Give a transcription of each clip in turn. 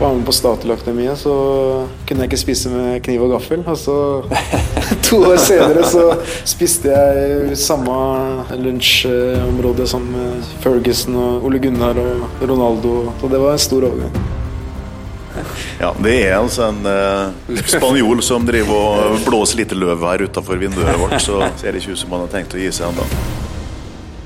var med på Statoil-akademiet, så kunne jeg ikke spise med kniv og gaffel. Og så to år senere så spiste jeg samme lunsjområde som Ferguson og Ole Gunnar og Ronaldo. Så det var en stor overgang. Ja, Det er altså en eh, spanjol som driver og blåser litt løv her utafor vinduet vårt, så ser det ikke ut som han har tenkt å gi seg ennå.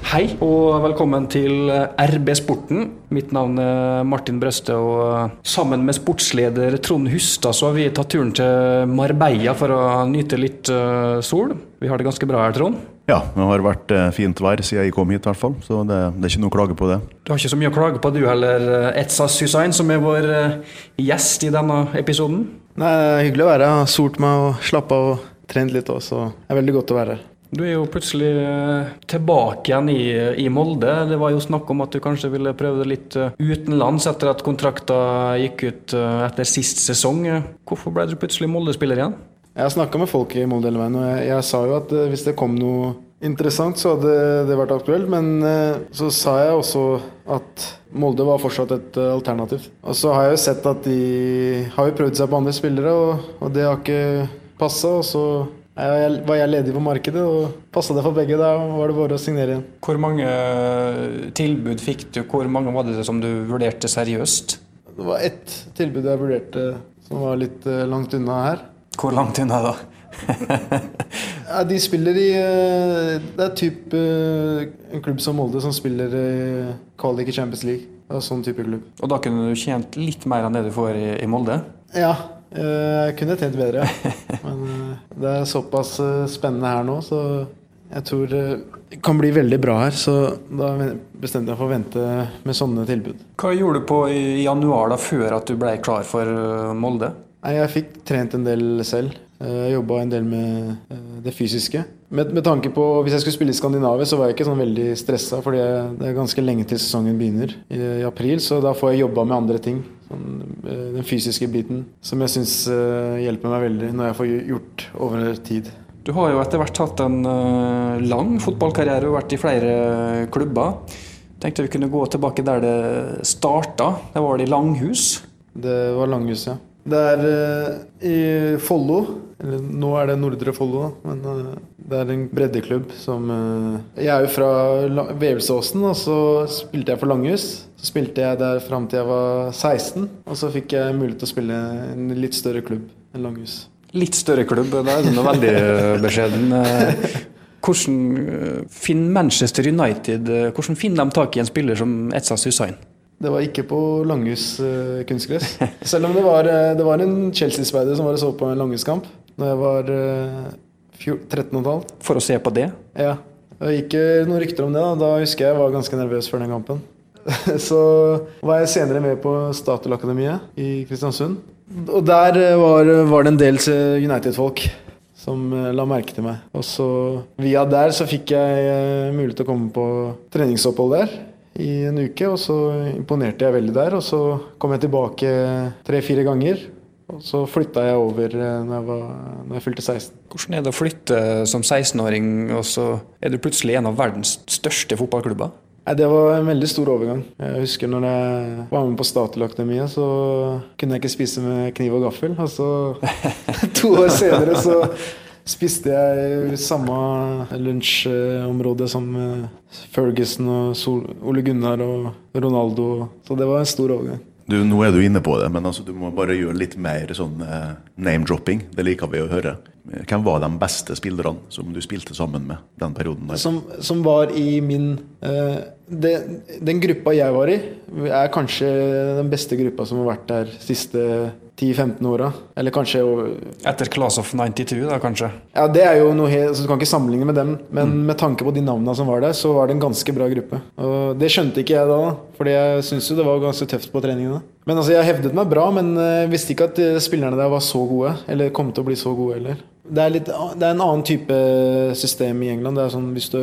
Hei og velkommen til RB Sporten. Mitt navn er Martin Brøste, og sammen med sportsleder Trond Hustad så har vi tatt turen til Marbella for å nyte litt uh, sol. Vi har det ganske bra her, Trond? Ja, det har vært fint vær siden jeg kom hit, i hvert fall. Så det, det, er ikke noe å klage på det. Du har ikke så mye å klage på du heller, Etsas Hussein, som er vår gjest i denne episoden? Nei, det er hyggelig å være her. Solt meg og slappa av og trent litt òg, så det er veldig godt å være her. Du er jo plutselig eh, tilbake igjen i, i, Molde. Det var jo snakk om at du kanskje ville prøve det litt eh, utenlands etter at kontrakta gikk ut eh, etter sist sesong. Hvorfor ble du plutselig Molde-spiller igjen? Jeg har snakka med folk i Molde hele veien, og jeg, jeg, sa jo at hvis det kom noe interessant, så hadde det vært aktuelt. Men så sa jeg også at Molde var fortsatt et alternativ. Og så har jeg jo sett at de har jo prøvd seg på andre spillere, og, og det har ikke passa. Og så jeg var jeg ledig på markedet, og passa det for begge. Da var det bare å signere igjen. Hvor mange eh, tilbud fikk du? Hvor mange var det som du vurderte seriøst? Det var ett tilbud jeg vurderte som var litt eh, langt unna her. Hvor langt unna da? ja, de spiller i eh, Det er typ en klubb som Molde som spiller kvalik i Champions League. Det er sånn type klubb. Og da kunne du tjent litt mer enn det du får i, i Molde? Ja, jeg kunne tjent bedre. ja. Men det er såpass eh, spennende her nå, så jeg tror det kan bli veldig bra her. Så da bestemte jeg for å vente med sånne tilbud. Hva gjorde du på i januar, da, før at du ble klar for eh, Molde? Jeg fikk trent en del selv. Eh, jeg jobba en del med det fysiske. Med, med, tanke på Hvis jeg skulle spille i Skandinavia, så var jeg ikke sånn veldig stressa, fordi det er ganske lenge til sesongen begynner i, i april, så da får jeg jobba med andre ting. Sånn, eh, den fysiske biten, som jeg syns eh, hjelper meg veldig når jeg får gjort over tid. Du har jo etter hvert hatt en eh, lang fotballkarriere og vært i flere klubber. Tenkte vi kunne gå tilbake der det starta. Det var det i Langhus? Det var Langhus, ja. Det er i Follo. Eller nå er det Nordre Follo, men det er en breddeklubb som Jeg er jo fra Vevelsåsen, og så spilte jeg for Langhus. Så spilte jeg der fram til jeg var 16, og så fikk jeg mulighet til å spille en litt større klubb enn Langhus. Litt større klubb, det er nå veldig beskjeden. Hvordan eh, finner Manchester United eh, hvordan finner de tak i en spiller som Etsas Hussein? Det var ikke på Langhus uh, kunstgress. Selv om det var, det var en Chelsea-speider som var og så på en Langhus-kamp da jeg var uh, 13,5. For å se på det? Ja. Det gikk noen rykter om det. Da. da husker jeg jeg var ganske nervøs før den kampen. Så var jeg senere med på Statoil-akademiet i Kristiansund. Og der eh, var, var det en del United-folk som eh, la merke til meg. Og så via der så fikk jeg eh, mulighet til å komme på treningsopphold der i en uke. Og så imponerte jeg veldig der. Og så kom jeg tilbake tre-fire ganger. Og så flytta jeg over når jeg, var, når jeg fylte 16. Hvordan er det å flytte som 16-åring, og så er du plutselig en av verdens største fotballklubber? Nei, Det var en veldig stor overgang. Jeg husker når jeg var med på Statoil-akademiet, så kunne jeg ikke spise med kniv og gaffel. Og så to år senere så spiste jeg samme lunsjområde som eh, Ferguson og Sol Ole Gunnar og Ronaldo. Så det var en stor overgang. Du, nå er du inne på det, men altså, du må bare gjøre litt mer sånn eh, name-dropping. Det liker vi å høre. Hvem var de beste spillerne som du spilte sammen med den perioden? der? Som, som var i min eh, det, Den gruppa jeg var i, er kanskje den beste gruppa som har vært der siste 10-15 åra. Eller kanskje Etter Class of 92, da kanskje? Ja, det er jo noe helt, altså, Du kan ikke sammenligne med dem, men mm. med tanke på de navnene som var der, så var det en ganske bra gruppe. Og Det skjønte ikke jeg da, fordi jeg syntes jo det var ganske tøft på treningene. Men altså, Jeg hevdet meg bra, men eh, visste ikke at eh, spillerne der var så gode. Eller kom til å bli så gode heller. Det er, litt, det er en annen type system i England. Det er sånn Hvis du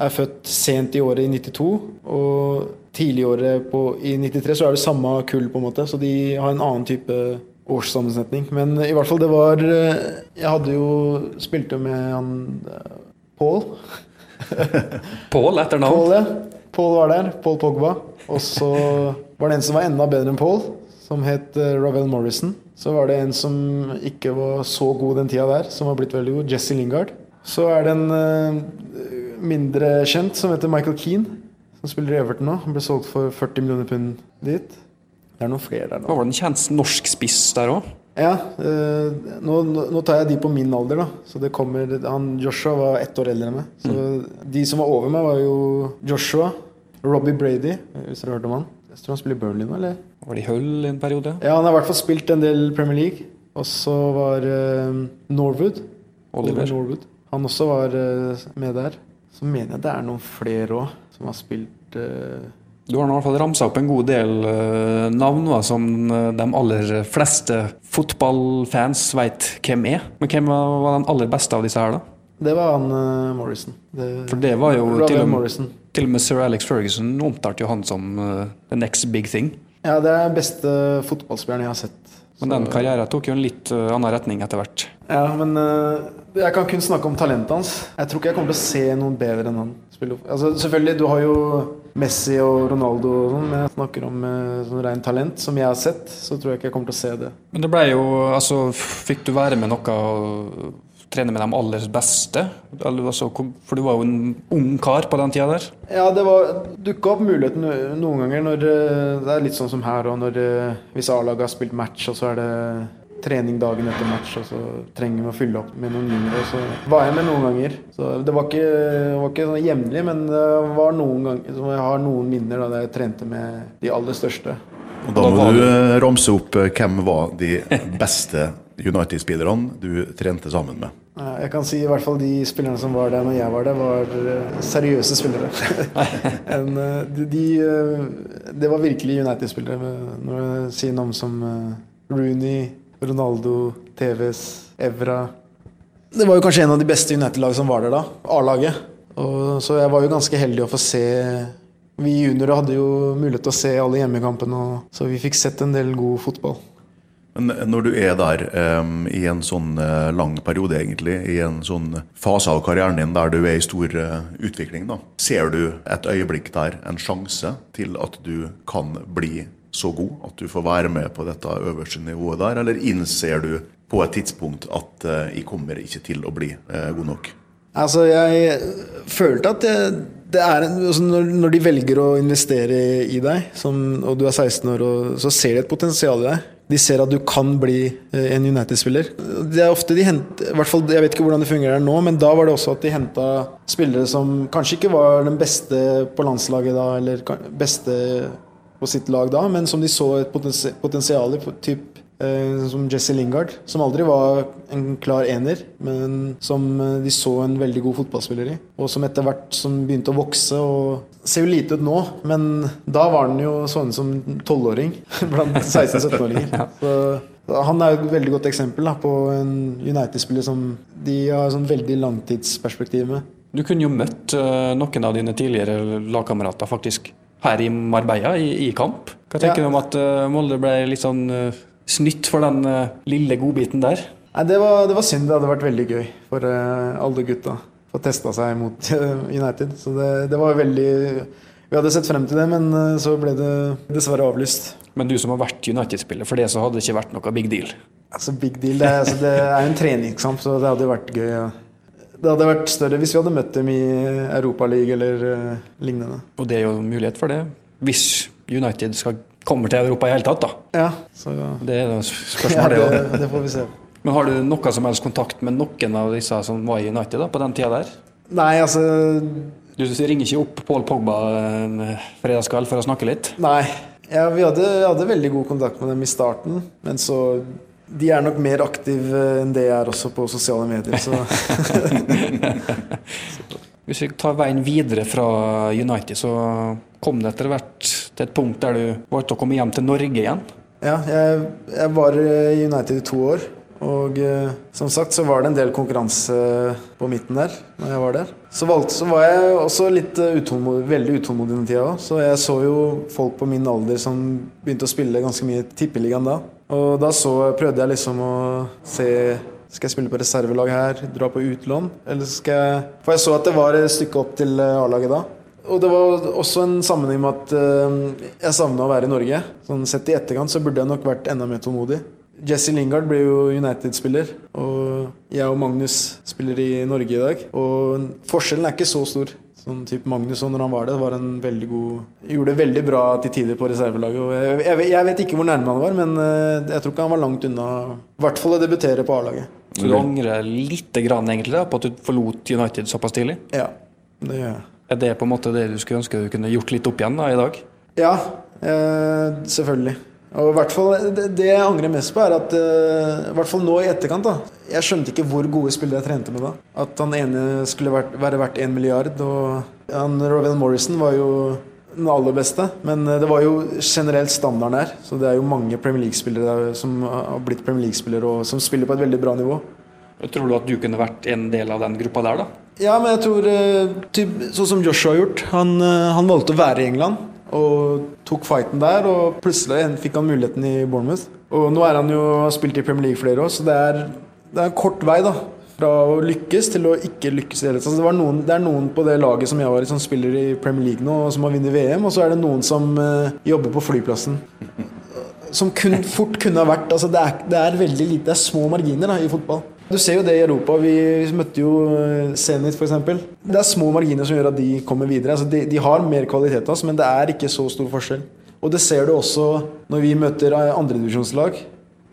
er født sent i året i 92 og tidlig i året på, i 93, så er det samme kull, på en måte. Så de har en annen type årssammensetning. Men i hvert fall, det var Jeg hadde jo spilt med han Paul. Paul etter navn? Paul, ja. Paul var der. Paul Pogba. Og så var det en som var enda bedre enn Paul, som het Ravel Morrison. Så var det en som ikke var så god den tida der, som var blitt veldig god, Jesse Lingard. Så er det en mindre kjent som heter Michael Keane, som spiller i Everton nå. Han ble solgt for 40 millioner pund dit. Det er noen flere der nå. Var det en kjent norsk spiss der òg? Ja. Eh, nå, nå, tar jeg de på min alder, da. Så det kommer han, Joshua var ett år eldre enn meg. Så mm. de som var over meg, var jo Joshua, Robbie Brady, hvis dere har hørt om han. Jeg tror han spiller i Burnley nå, eller? Var det i Hull en periode? Ja, han har i hvert fall spilt en del Premier League. Og så var eh, Norwood. Oliver. Norwood. Han også var eh, med der. Så mener jeg det er noen flere òg som har spilt uh... Du har i hvert fall ramsa opp en god del navn da, som de aller fleste fotballfans veit hvem er. Men hvem var den aller beste av disse her, da? Det var han Morrison. Det, For det var jo til og, med, Til og med sir Alex Ferguson omtalte jo han som uh, the next big thing. Ja, det er den beste fotballspilleren jeg har sett. Men den karrieren tok jo en litt uh, annen retning etter hvert. Ja, men uh, jeg kan kun snakke om talentet hans. Jeg tror ikke jeg kommer til å se noen bedre enn han. Altså, selvfølgelig, du har jo Messi og Ronaldo og sånn, men jeg snakker om uh, sånn rent talent. Som jeg har sett, så tror jeg ikke jeg kommer til å se det. Men det ble jo Altså, fikk du være med noe trene med de aller beste? For du var jo en ung kar på den tida der? Ja, det var dukka opp muligheten noen ganger når eh, Det er litt sånn som her òg, når eh, hvis A-laget har spilt match, og så er det trening dagen etter match, og så trenger vi å fylle opp med noen yngre. Så var jeg med noen ganger. Så det var ikke, var ikke sånn jevnlig, men det var noen ganger jeg har noen minner da jeg trente med de aller største. Og Da må du eh, ramse opp hvem var de beste United-spillerne du trente sammen med. Jeg kan si i hvert fall de spillerne som var der når jeg var der, var eh, seriøse spillere. en, eh, de, de, eh, det var virkelig United-spillere. Når jeg sier navn som Rooney, Ronaldo, TVs, Evra Det var jo kanskje en av de beste United-lag som var der da. A-laget. Så jeg var jo ganske heldig å få se Vi juniorer hadde jo mulighet til å se alle hjemmekampene, så vi fikk sett en del god fotball. Men når du er der um, i en sånn uh, lang periode, egentlig, i en sånn fase av karrieren din der du er i stor uh, utvikling, da, ser du et øyeblikk der en sjanse til at du kan bli så god at du får være med på dette øverste nivået der, eller innser du på et tidspunkt at uh, jeg kommer ikke til å bli god nok? Altså, jeg følte at det, det er en, altså når, når, de velger å investere i deg, som, og du er 16 år, og, så ser de et potensial i deg de ser at du kan bli eh, en United-spiller. Det er ofte de henter, hvert fall, Jeg vet ikke hvordan det fungerer nå, men da var det også at de henta spillere som kanskje ikke var den beste på landslaget da, eller beste på sitt lag da, men som de så et potensial i. Typ som Jesse Lingard, som aldri var en klar ener, men som eh, de så en veldig god fotballspiller i. Og som etter hvert som begynte å vokse og ser jo lite ut nå, men da var han jo sånn som tolvåring blant 16-17-åringer. Han er et veldig godt eksempel da, på en United-spiller som de har sånn veldig langtidsperspektiv med. Du kunne jo møtt uh, noen av dine tidligere lagkamerater faktisk her i Marbella i, i kamp. Hva tenker ja. du om at Molde ble litt sånn snytt for den uh, lille godbiten der? Nei, det var, det var, synd. Det hadde vært veldig gøy for uh, alle gutta. Få testa seg mot uh, United. Så det, det, var veldig Vi hadde sett frem til det, men så ble det dessverre avlyst. Men du som har vært United-spiller, for det så hadde det ikke vært noe big deal? Altså, big deal, Det, er, altså, det er en treningskamp, så det hadde vært gøy. Ja. Det hadde vært større hvis vi hadde møtt dem i Europaligaen eller uh, lignende. Og det er jo mulighet for det, hvis United skal kommer til Europa i hele tatt, da. Ja, så... Det er spørsmålet, ja, det, det får vi se. Men har du noe som helst kontakt med noen av disse som var i United da, på den tida der? Nei, altså Du ringer ikke opp Paul Pogba en fredagskveld for å snakke litt? Nei. Ja, vi hadde, hadde, veldig god kontakt med dem i starten, men så De er nok mer aktive enn det jeg er også på sosiale medier, så Hvis vi tar veien videre fra United, så kom det etter hvert til et punkt der du valgte å komme hjem til Norge igjen? Ja, jeg, jeg var i United i to år. Og eh, som sagt så var det en del konkurranse på midten der når jeg var der. Så, valgte, så var jeg også litt uh, utålmodig, veldig utålmodig den tida òg. Så jeg så jo folk på min alder som begynte å spille ganske mye Tippeligaen da. Og da så, prøvde jeg liksom å se skal jeg spille på reservelag her, dra på utlån? Eller skal jeg For jeg så at det var et stykke opp til eh, A-laget da. Og det var også en sammenheng med at uh, jeg savna å være i Norge. Sånn Sett i etterkant så burde jeg nok vært enda mer tålmodig. Jesse Lingard ble jo United-spiller, og jeg og Magnus spiller i Norge i dag. Og forskjellen er ikke så stor. Sånn type Magnus når han var det, var en veldig god Gjorde det veldig bra til tider på reservelaget. Jeg, jeg, jeg vet ikke hvor nærme han var, men eh, jeg tror ikke han var langt unna I hvert fall å debutere på A-laget. Så du angrer lite grann egentlig da, på at du forlot United såpass tidlig? Ja, det gjør jeg. Er det på en måte det du skulle ønske du kunne gjort litt opp igjen da i dag? Ja, eh, selvfølgelig. Og i hvert fall, det, det jeg angrer mest på, er at eh, i hvert fall nå i etterkant da, Jeg skjønte ikke hvor gode spillere jeg trente med da. At han ene skulle vært, være verdt én milliard. Og han, Rovel Morrison var jo den aller beste, men eh, det var jo generelt standarden her. Så det er jo mange Premier League-spillere der som har blitt Premier League-spillere og som spiller på et veldig bra nivå. Tror du at du kunne vært en del av den gruppa der, da? Ja, men jeg tror eh, typ, Sånn som Joshua har gjort. Han, eh, han valgte å være i England og tok fighten der. Og plutselig fikk han muligheten i Bournemouth. Og nå er han jo spilt i Premier League flere år, så det er, det er en kort vei da fra å lykkes til å ikke lykkes i det. Altså, det, noen, det er noen på det laget som jeg var i, som spiller i Premier League nå, og som har vunnet VM, og så er det noen som uh, jobber på flyplassen. Som kun, fort kunne ha vært altså det, er, det er veldig lite, det er små marginer da, i fotball. Du ser jo det i Europa. Vi møtte jo eh, Zenit f.eks. Det er små marginer som gjør at de kommer videre. Altså de, de har mer kvalitet av oss, men det er ikke så stor forskjell. Og det ser du også når vi møter eh, andredivisjonslag.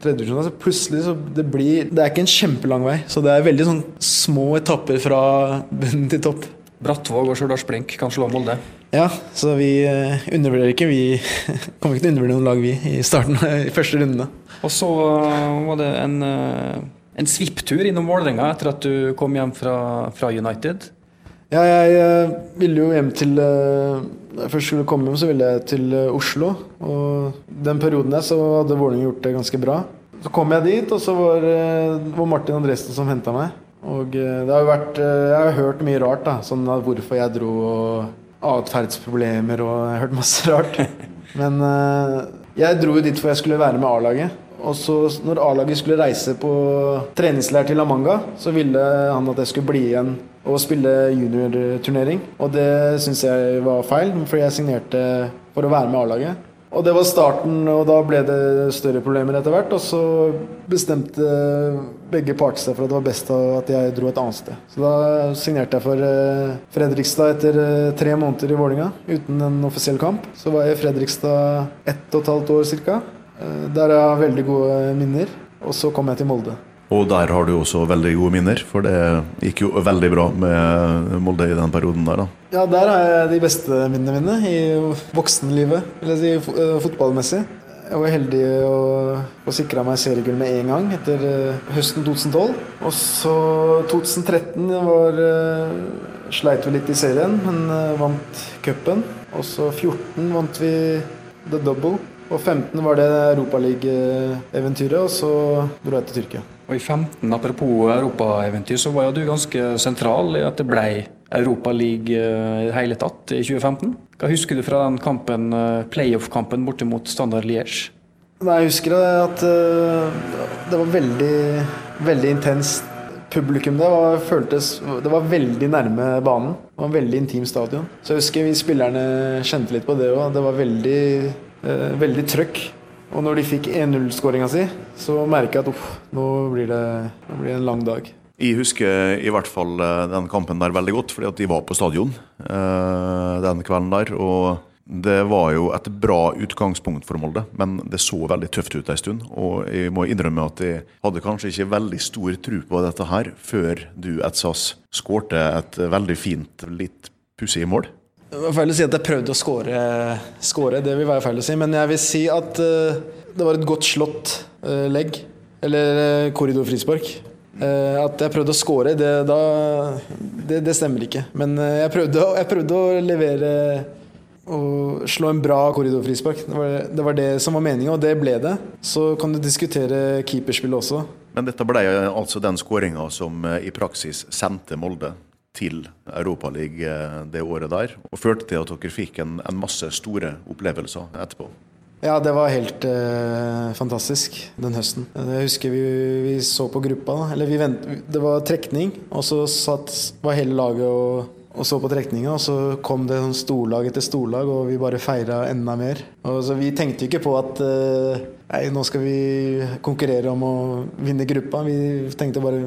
Tredjedivisjon, altså plutselig så det blir Det er ikke en kjempelang vei, så det er veldig sånn små etapper fra bunnen til topp. Brattvåg og Stjørdals Blink kan slå Molde. Ja, så vi eh, undervurderer ikke. Vi kommer ikke til å undervurdere noen lag, vi, i starten i første rundene. Og så var det en, en svipptur innom Vålerenga etter at du kom hjem fra, fra United. Ja, jeg eh, ville jo hjem til eh, Da jeg først skulle komme hjem, så ville jeg til eh, Oslo. Og den perioden der så hadde Vålerenga gjort det ganske bra. Så kom jeg dit, og så var det Martin Andresen som henta meg. Og eh, det har jo vært eh, Jeg har hørt mye rart, da. Sånn hvorfor jeg dro og atferdsproblemer og jeg har hørt masse rart. Men eh, jeg dro jo dit for jeg skulle være med A-laget. Og så når A-laget skulle reise på treningsleir til La Manga, så ville han at jeg skulle bli igjen og spille juniorturnering. Og det syns jeg var feil, for jeg signerte for å være med A-laget. Og det var starten, og da ble det større problemer etter hvert. Og så bestemte begge parter seg for at det var best at jeg dro et annet sted. Så da signerte jeg for eh, Fredrikstad etter eh, tre måneder i Vålinga uten en offisiell kamp. Så var jeg i Fredrikstad ett og et halvt år ca. Der har jeg veldig gode minner. Og så kom jeg til Molde. Og der har du også veldig gode minner, for det gikk jo veldig bra med Molde i den perioden der, da. Ja, der har jeg de beste minnene mine i voksenlivet, vil jeg si, eh, fotballmessig. Jeg var heldig å få sikra meg seriegull med en gang etter eh, høsten 2012. Og så 2013 var eh, sleit vi litt i serien, men eh, vant cupen. Og så 14 vant vi the double. Og 15 var det Europaliga-eventyret, og så dro jeg til Tyrkia. Og i 15, apropos europaeventyr, så var jo du ganske sentral i at det ble Europaliga i det hele tatt i 2015. Hva husker du fra den kampen, eh, playoff-kampen borte mot Standard Liège? Nei, jeg husker at øh, det var veldig, veldig intenst publikum det var, føltes, det var veldig nærme banen. Det var en veldig intim stadion. Så jeg husker vi spillerne kjente litt på det òg. Det var veldig, eh, veldig trøkk. Og når de fikk 1-0-skåringa si, så merka jeg at uff, nå blir, det, nå blir en lang dag. Jeg husker i hvert fall eh, den kampen der veldig godt, fordi at de var på stadion eh, den kvelden der. Og det var jo et bra utgangspunkt for Molde, men det så veldig tøft ut en stund. Og jeg må innrømme at jeg hadde kanskje ikke veldig stor tro på dette her før du, Etsas, skårte et veldig fint, litt pussig mål. Det var feil å si at jeg prøvde å score, score, det vil være feil å si. Men jeg vil si at eh, det var et godt slått eh, legg. Eller uh, korridorfrispark. Eh, at jeg prøvde å score, det, da, det, det stemmer ikke. Men eh, jeg, prøvde, jeg prøvde å levere og slå en bra korridorfrispark. Det var, det var det som var meninga, og det ble det. Så kan du diskutere keeperspillet også. Men dette ble altså den skåringa som eh, i praksis sendte Molde til Europaligaen eh, det året der, og førte til at dere fikk en, en masse store opplevelser etterpå. Ja, det var helt eh, fantastisk den høsten. Jeg husker vi, vi så på gruppa. Eller vi vent, det var trekning, og så satt, var hele laget og, og så på trekninga, og så kom det sånn storlag etter storlag, og vi bare feira enda mer. Og så Vi tenkte jo ikke på at uh, nei, nå skal vi konkurrere om å vinne gruppa. Vi tenkte bare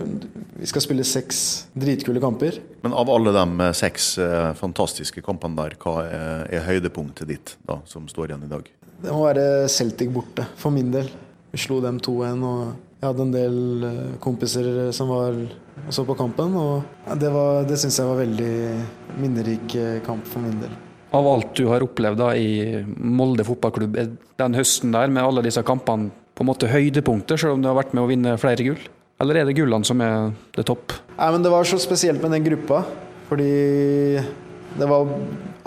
vi skal spille seks dritkule kamper. Men av alle de seks uh, fantastiske kampene der, hva er, er høydepunktet ditt da, som står igjen i dag? Det må være Celtic borte, for min del. Vi slo dem 2-1. og Jeg hadde en del eh, kompiser som var og så på kampen. og Det, var, det syns jeg var veldig minnerik eh, kamp for min del. Av alt du har opplevd da i Molde fotballklubb den høsten der, med alle disse kampene, på en måte høydepunkter, selv om du har vært med å vinne flere gull? Eller er det gullene som er det topp? Nei, men Det var så spesielt med den gruppa. Fordi det var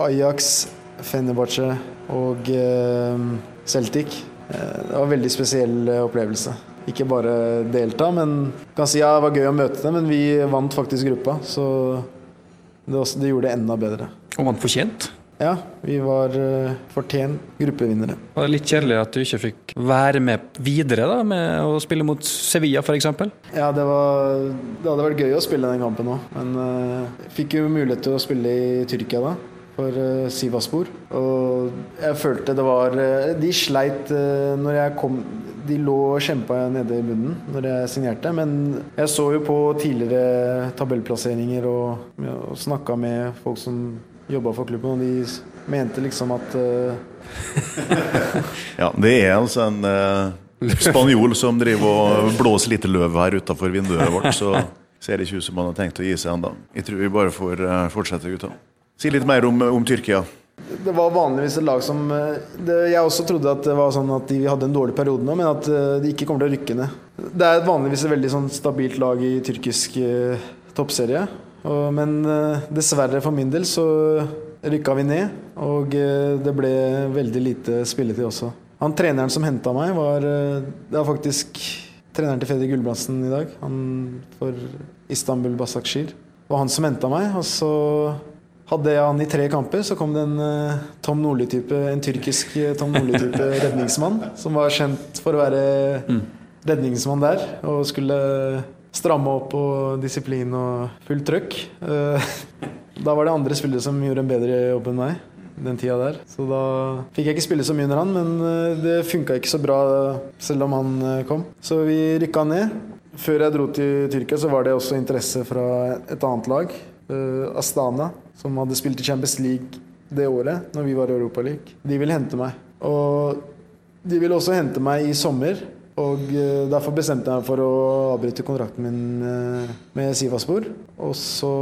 Ajax, Fenerbahçe og eh, Celtic. Eh, det var en veldig spesiell eh, opplevelse. Ikke bare delta, men kan si ja, det var gøy å møte dem, men vi vant faktisk gruppa. Så det, også, det gjorde det enda bedre. Og vant fortjent? Ja, vi var uh, fortjent gruppevinnere. Var det litt kjedelig at du ikke fikk være med videre da, med å spille mot Sevilla f.eks.? Ja, det, var, det hadde vært gøy å spille den kampen òg, men uh, fikk jo mulighet til å spille i Tyrkia da for uh, Sivaspor. Og jeg følte det var uh, De sleit uh, når jeg kom De lå og kjempa nede i bunnen når jeg signerte. Men jeg så jo på tidligere tabellplasseringer og, og snakka med folk som jobba for klubben, og de mente liksom at Ja, det er altså en spanjol som driver og blåser litt løv her utafor vinduet vårt, så ser det ikke ut som han har tenkt å gi seg ennå. Jeg tror vi bare får fortsette, gutta. Si litt mer om, om, Tyrkia. Det var vanligvis et lag som eh, det, Jeg også trodde at det var sånn at de hadde en dårlig periode nå, men at eh, de ikke kommer til å rykke ned. Det er vanligvis et veldig sånn stabilt lag i tyrkisk eh, toppserie. Og, men eh, dessverre for min del så rykka vi ned, og eh, det ble veldig lite spilletid også. Han treneren som henta meg, var eh, Det var faktisk treneren til Fredrik Gulbrandsen i dag. Han for Istanbul Basakshir. var han som henta meg. Og så hadde jeg han i tre kamper, så kom det en uh, Tom Nordli-type, en tyrkisk uh, Tom Nordli-type redningsmann, som var kjent for å være mm. redningsmann der, og skulle stramme opp på disiplin og fullt trøkk. Uh, da var det andre spillere som gjorde en bedre jobb enn meg den tida der. Så da fikk jeg ikke spille så mye under han, men det funka ikke så bra selv om han kom. Så vi rykka ned. Før jeg dro til Tyrkia, så var det også interesse fra et annet lag. Astana som hadde spilt i Champions League det året, når vi var i Europaligaen. De ville hente meg. Og de ville også hente meg i sommer. Og uh, derfor bestemte jeg meg for å avbryte kontrakten min uh, med Sivaspor. Og så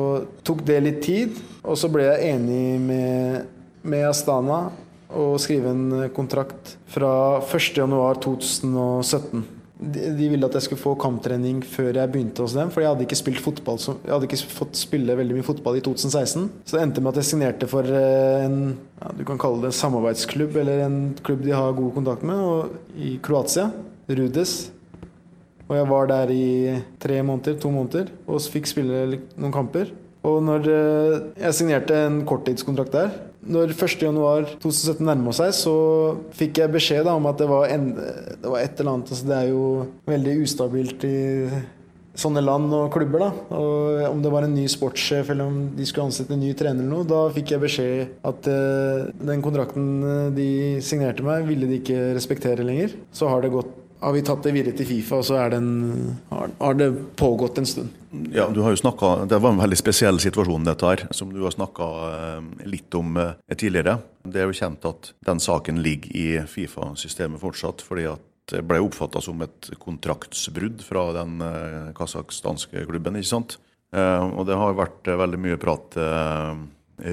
tok det litt tid, og så ble jeg enig med, med Astana å skrive en kontrakt fra 1.1.2017 de ville at jeg skulle få kamptrening før jeg begynte hos dem. For jeg hadde ikke spilt fotball Jeg hadde ikke fått spille veldig mye fotball i 2016. Så det endte med at jeg signerte for eh, en ja, du kan kalle det en samarbeidsklubb, eller en klubb de har god kontakt med, og, i Kroatia. Rudes. Og jeg var der i tre måneder, to måneder, og fikk spille noen kamper. Og når eh, jeg signerte en korttidskontrakt der når 1.1.2017 nærma seg, så fikk jeg beskjed da, om at det var, en, det var, et eller annet altså Det er jo veldig ustabilt i sånne land og klubber. da, og Om det var en ny sportssjef eller om de skulle ansette en ny trener eller noe, da fikk jeg beskjed at uh, den kontrakten eh, de signerte meg, ville de ikke respektere lenger. Så har det gått har vi tatt det videre til Fifa, og så den, har, det pågått en stund. Ja, du har jo snakket, Det var en veldig spesiell situasjon, dette her, som du har snakka eh, litt om eh, tidligere. Det er jo kjent at den saken ligger i Fifa-systemet fortsatt, fordi at det ble oppfatta som et kontraktsbrudd fra den eh, kasakhstanske klubben. ikke sant? Og det har vært veldig mye prat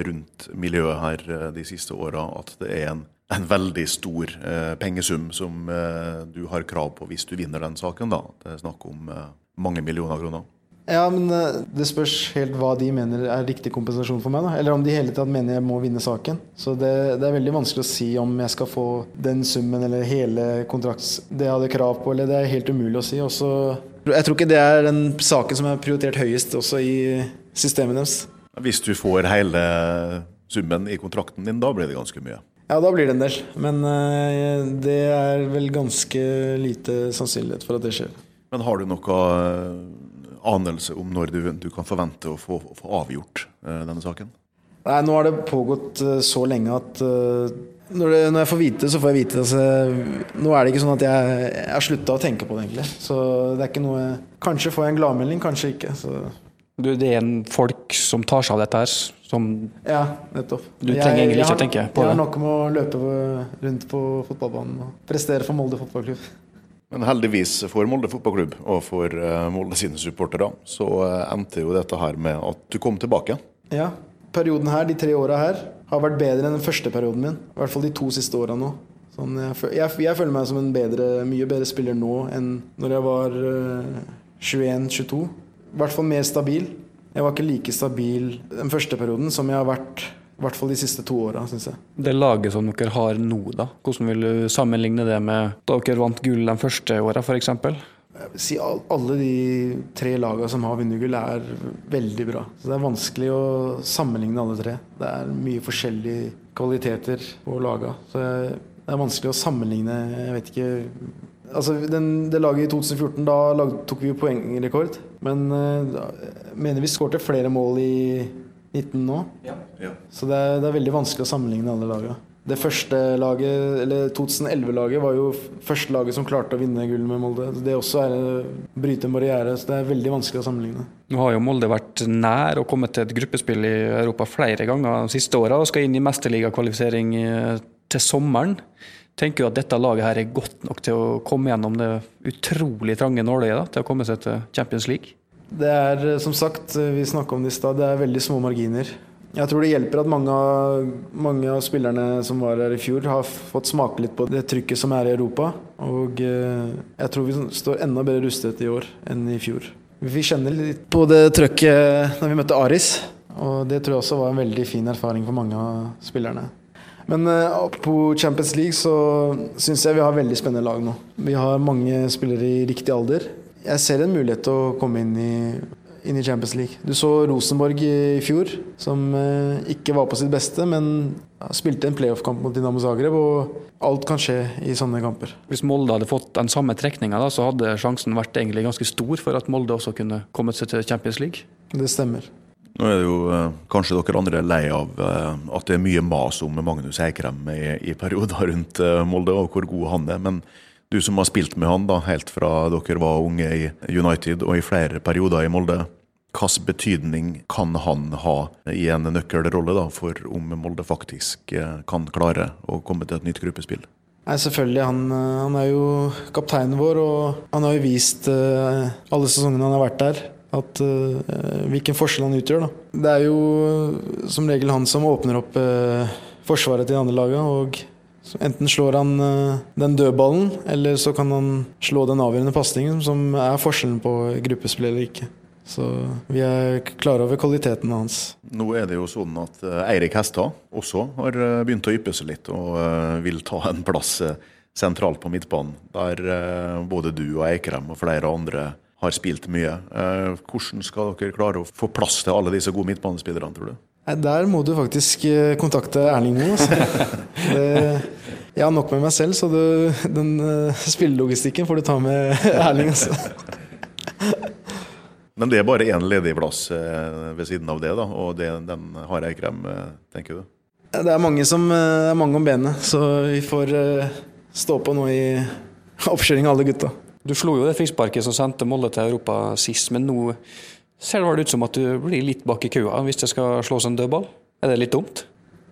rundt miljøet her de siste åra at det er en en veldig stor eh, pengesum som eh, du har krav på hvis du vinner den saken. da. Det er snakk om eh, mange millioner kroner. Ja, men eh, Det spørs helt hva de mener er riktig kompensasjon for meg. da. Eller om de hele tatt mener jeg må vinne saken. Så det, det, er veldig vanskelig å si om jeg skal få den summen eller hele kontrakts... Det jeg hadde krav på, eller det er helt umulig å si. Også, jeg tror ikke det er den saken som er prioritert høyest også i systemet deres. Hvis du får hele summen i kontrakten din, da blir det ganske mye. Ja, da blir det en del. Men uh, det er vel ganske lite sannsynlighet for at det skjer. Men har du noe eh, anelse om når du, du kan forvente å få, få avgjort uh, denne saken? Nei, nå har det pågått eh, så lenge at eh, når, det, når jeg får vite det, så får jeg vite det. Altså, nå er det ikke sånn at jeg, jeg har slutta å tenke på det, egentlig. Så det er ikke noe Kanskje får jeg en gladmelding, kanskje ikke. Så Du, det er en folk som tar seg av dette her, som ja, nettopp. Du trenger egentlig ikke har- å tenke på Jeg har nok med å løpe rundt på fotballbanen og prestere for Molde fotballklubb. Men heldigvis for Molde fotballklubb og for eh, Molde sine supportere, så eh, endte jo dette her med at du kom tilbake. Ja. Perioden her, de tre åra her, har vært bedre enn den første perioden min. I hvert fall de to siste åra nå. Sånn, jeg, jeg, jeg føler meg som en bedre, mye bedre spiller nå enn når jeg var eh, 21-22. I hvert fall mer stabil. Jeg var ikke like stabil den første perioden som jeg har vært i hvert fall de siste to åra, syns jeg. det laget som dere har nå, da. Hvordan vil du sammenligne det med da dere vant gull de første åra, f.eks.? Jeg vil si al- alle de tre lagene som har vunnet gull, er veldig bra. Så det er vanskelig å sammenligne alle tre. Det er mye forskjellige kvaliteter på lagene. Så det er vanskelig å sammenligne Jeg vet ikke Altså, den, Det laget i 2014, da lag, tok vi poengrekord. Men uh, mener vi skårte flere mål i 19 nå. Ja. Så det er, det er veldig vanskelig å sammenligne alle lagene. Det første laget, eller 2011-laget, var jo første laget som klarte å vinne gull med Molde. Det også er å bryte en barriere, så det er veldig vanskelig å sammenligne. Nå har jo Molde vært nær å komme til et gruppespill i Europa flere ganger de siste åra, og skal inn i mesterligakvalifisering eh, til sommeren. Tenker du at dette laget her er godt nok til å komme gjennom det utrolig trange nåløyet til å komme seg til Champions League? Det er eh, som sagt, eh, vi snakka om det i stad, det er veldig små marginer. Jeg tror det hjelper at mange mange av spillerne som var her i fjor, har fått smake litt på det trykket som er i Europa. Og eh, jeg tror vi står enda bedre rustet i år enn i fjor. Vi kjenner litt på det trøkket når vi møtte Aris. Og det tror jeg også var en veldig fin erfaring for mange av spillerne. Men eh, på Champions League så syns jeg vi har veldig spennende lag nå. Vi har mange spillere i riktig alder. Jeg ser en mulighet til å komme inn i, inn i Champions League. Du så Rosenborg i fjor, som eh, ikke var på sitt beste, men spilte en playoff-kamp mot Dinamo Zagreb, og alt kan skje i sånne kamper. Hvis Molde hadde fått den samme trekninga, så hadde sjansen vært ganske stor for at Molde også kunne kommet seg til Champions League. Det stemmer. Nå er det jo eh, kanskje dere andre lei av eh, at det er mye mas om Magnus Eikrem i, i perioder rundt eh, Molde, og hvor god han er. Men du som har spilt med han da, helt fra dere var unge i United og i flere perioder i Molde, hvilken betydning kan han ha i en nøkkelrolle da, for om Molde faktisk kan klare å komme til et nytt gruppespill? Nei, selvfølgelig. Han, han er jo kapteinen vår, og han har jo vist alle sesongene han har vært der, at, uh, hvilken forskjell han utgjør. Da. Det er jo som regel han som åpner opp uh, forsvaret til de andre lagene. og Enten slår han eh, den dødballen, eller så kan han slå den avgjørende pasningen, som er forskjellen på gruppespill eller ikke. Så vi er klare over kvaliteten hans. Nå er det jo sånn at Eirik Hestad også har begynt å yppe seg litt, og vil ta en plass sentralt på midtbanen, der både du og Eikrem og flere andre har spilt mye. Eh, Hvordan skal dere klare å få plass til alle disse gode midtbanespillerne, tror du? Der må du faktisk eh, kontakte Erling Moe. Altså. Jeg har nok med meg selv, så du, den eh, spillelogistikken får du ta med Erling. Altså. Men det er bare én ledig plass ved siden av det, da, og det, den har Eikrem, tenker du? Det er mange som er mange om benet, så vi får stå på nå i oppkjøring av alle gutta. Du slo jo det frisparket som sendte Molde til Europa sist, men nå ser det vel ut som at du blir litt bak i køa hvis det skal slås en dødball. Er det litt dumt?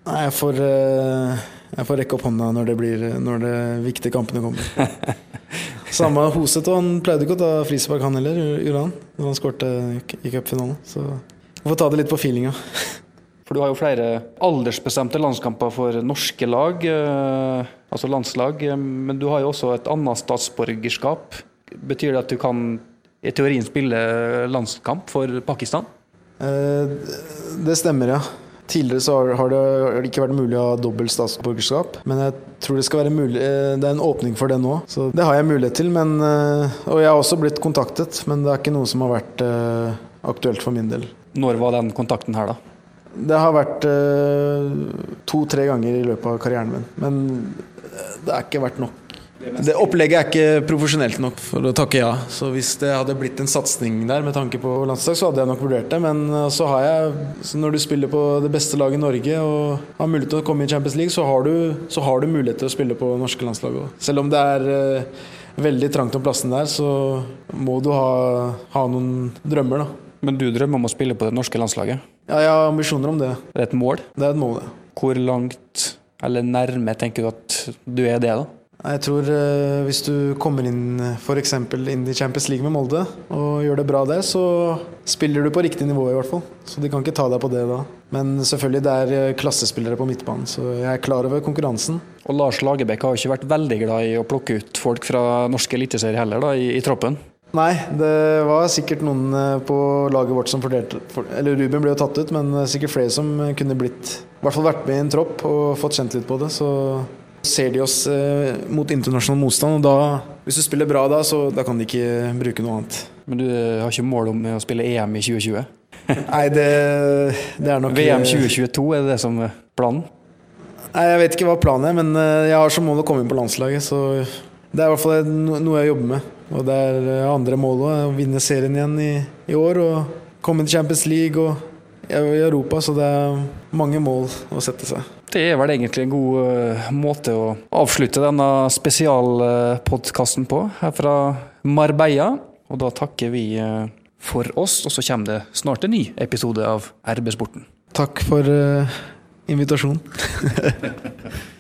Nei, jeg får, eh, jeg får rekke opp hånda når det blir Når de viktige kampene kommer. Samme Hoseth, og han pleide ikke å ta frispark, han heller, gjorde han? Når han skårte i cupfinalen. Så vi får ta det litt på feelinga. For du har jo flere aldersbestemte landskamper for norske lag, eh, altså landslag, eh, men du har jo også et annet statsborgerskap. Betyr det at du kan i teorien spille landskamp for Pakistan? Eh, Det stemmer, ja. Tidligere så har- det ikke vært mulig å ha dobbelt statsborgerskap, men jeg tror det skal være mulig Det er en åpning for det nå, så det har jeg mulighet til. Men, og jeg har også blitt kontaktet, men det er ikke noe som har vært aktuelt for min del. Når var den kontakten her, da? Det har vært eh, to-tre ganger i løpet av karrieren min, men eh, det har ikke vært nok Det opplegget er ikke profesjonelt nok for å takke ja. Så hvis det hadde blitt en satsing der med tanke på landslag, så hadde jeg nok vurdert det. Men uh, så har jeg så Når du spiller på det beste laget i Norge og har mulighet til å komme i Champions League, så har du, så har du mulighet til å spille på norske landslag òg. Selv om det er uh, veldig trangt om plassen der, så må du ha, ha noen drømmer, da. Men du drømmer om å spille på det norske landslaget? Ja, jeg har ambisjoner om det. Det er et mål? Det er et mål, ja. Hvor langt eller nærme tenker du at du er det, da? Jeg tror eh, hvis du kommer inn f.eks. inn i Champions League med Molde og gjør det bra der, så spiller du på riktig nivå i hvert fall. Så de kan ikke ta deg på det da. Men selvfølgelig det er eh, klassespillere på midtbanen, så jeg er klar over konkurransen. Og Lars Lagerbäck har jo ikke vært veldig glad i å plukke ut folk fra norske eliteserie heller, da, i, i troppen? Nei, det var sikkert noen eh, på laget vårt som fordelte Eller Ruben ble jo tatt ut, men sikkert flere som kunne blitt I hvert fall vært med i en tropp og fått kjent litt på det. Så ser de oss eh, mot internasjonal motstand, og da, hvis du spiller bra da, så da kan de ikke bruke noe annet. Men du har ikke mål om å spille EM i 2020? Nei, det, det er nok VM 2022, er det det som er planen? Nei, Jeg vet ikke hva planen er, men eh, jeg har som mål å komme inn på landslaget. Så det er i hvert fall noe jeg jobber med. Og det er eh, andre mål òg. Å vinne serien igjen i, i år og komme til Champions League og i Europa. Så det er mange mål å sette seg. Det er vel egentlig en god uh, måte å avslutte denne spesialpodkasten på, her fra Marbella. Og da takker vi for oss, og så kommer det snart en ny episode av RB Sporten. Takk for uh, invitasjonen.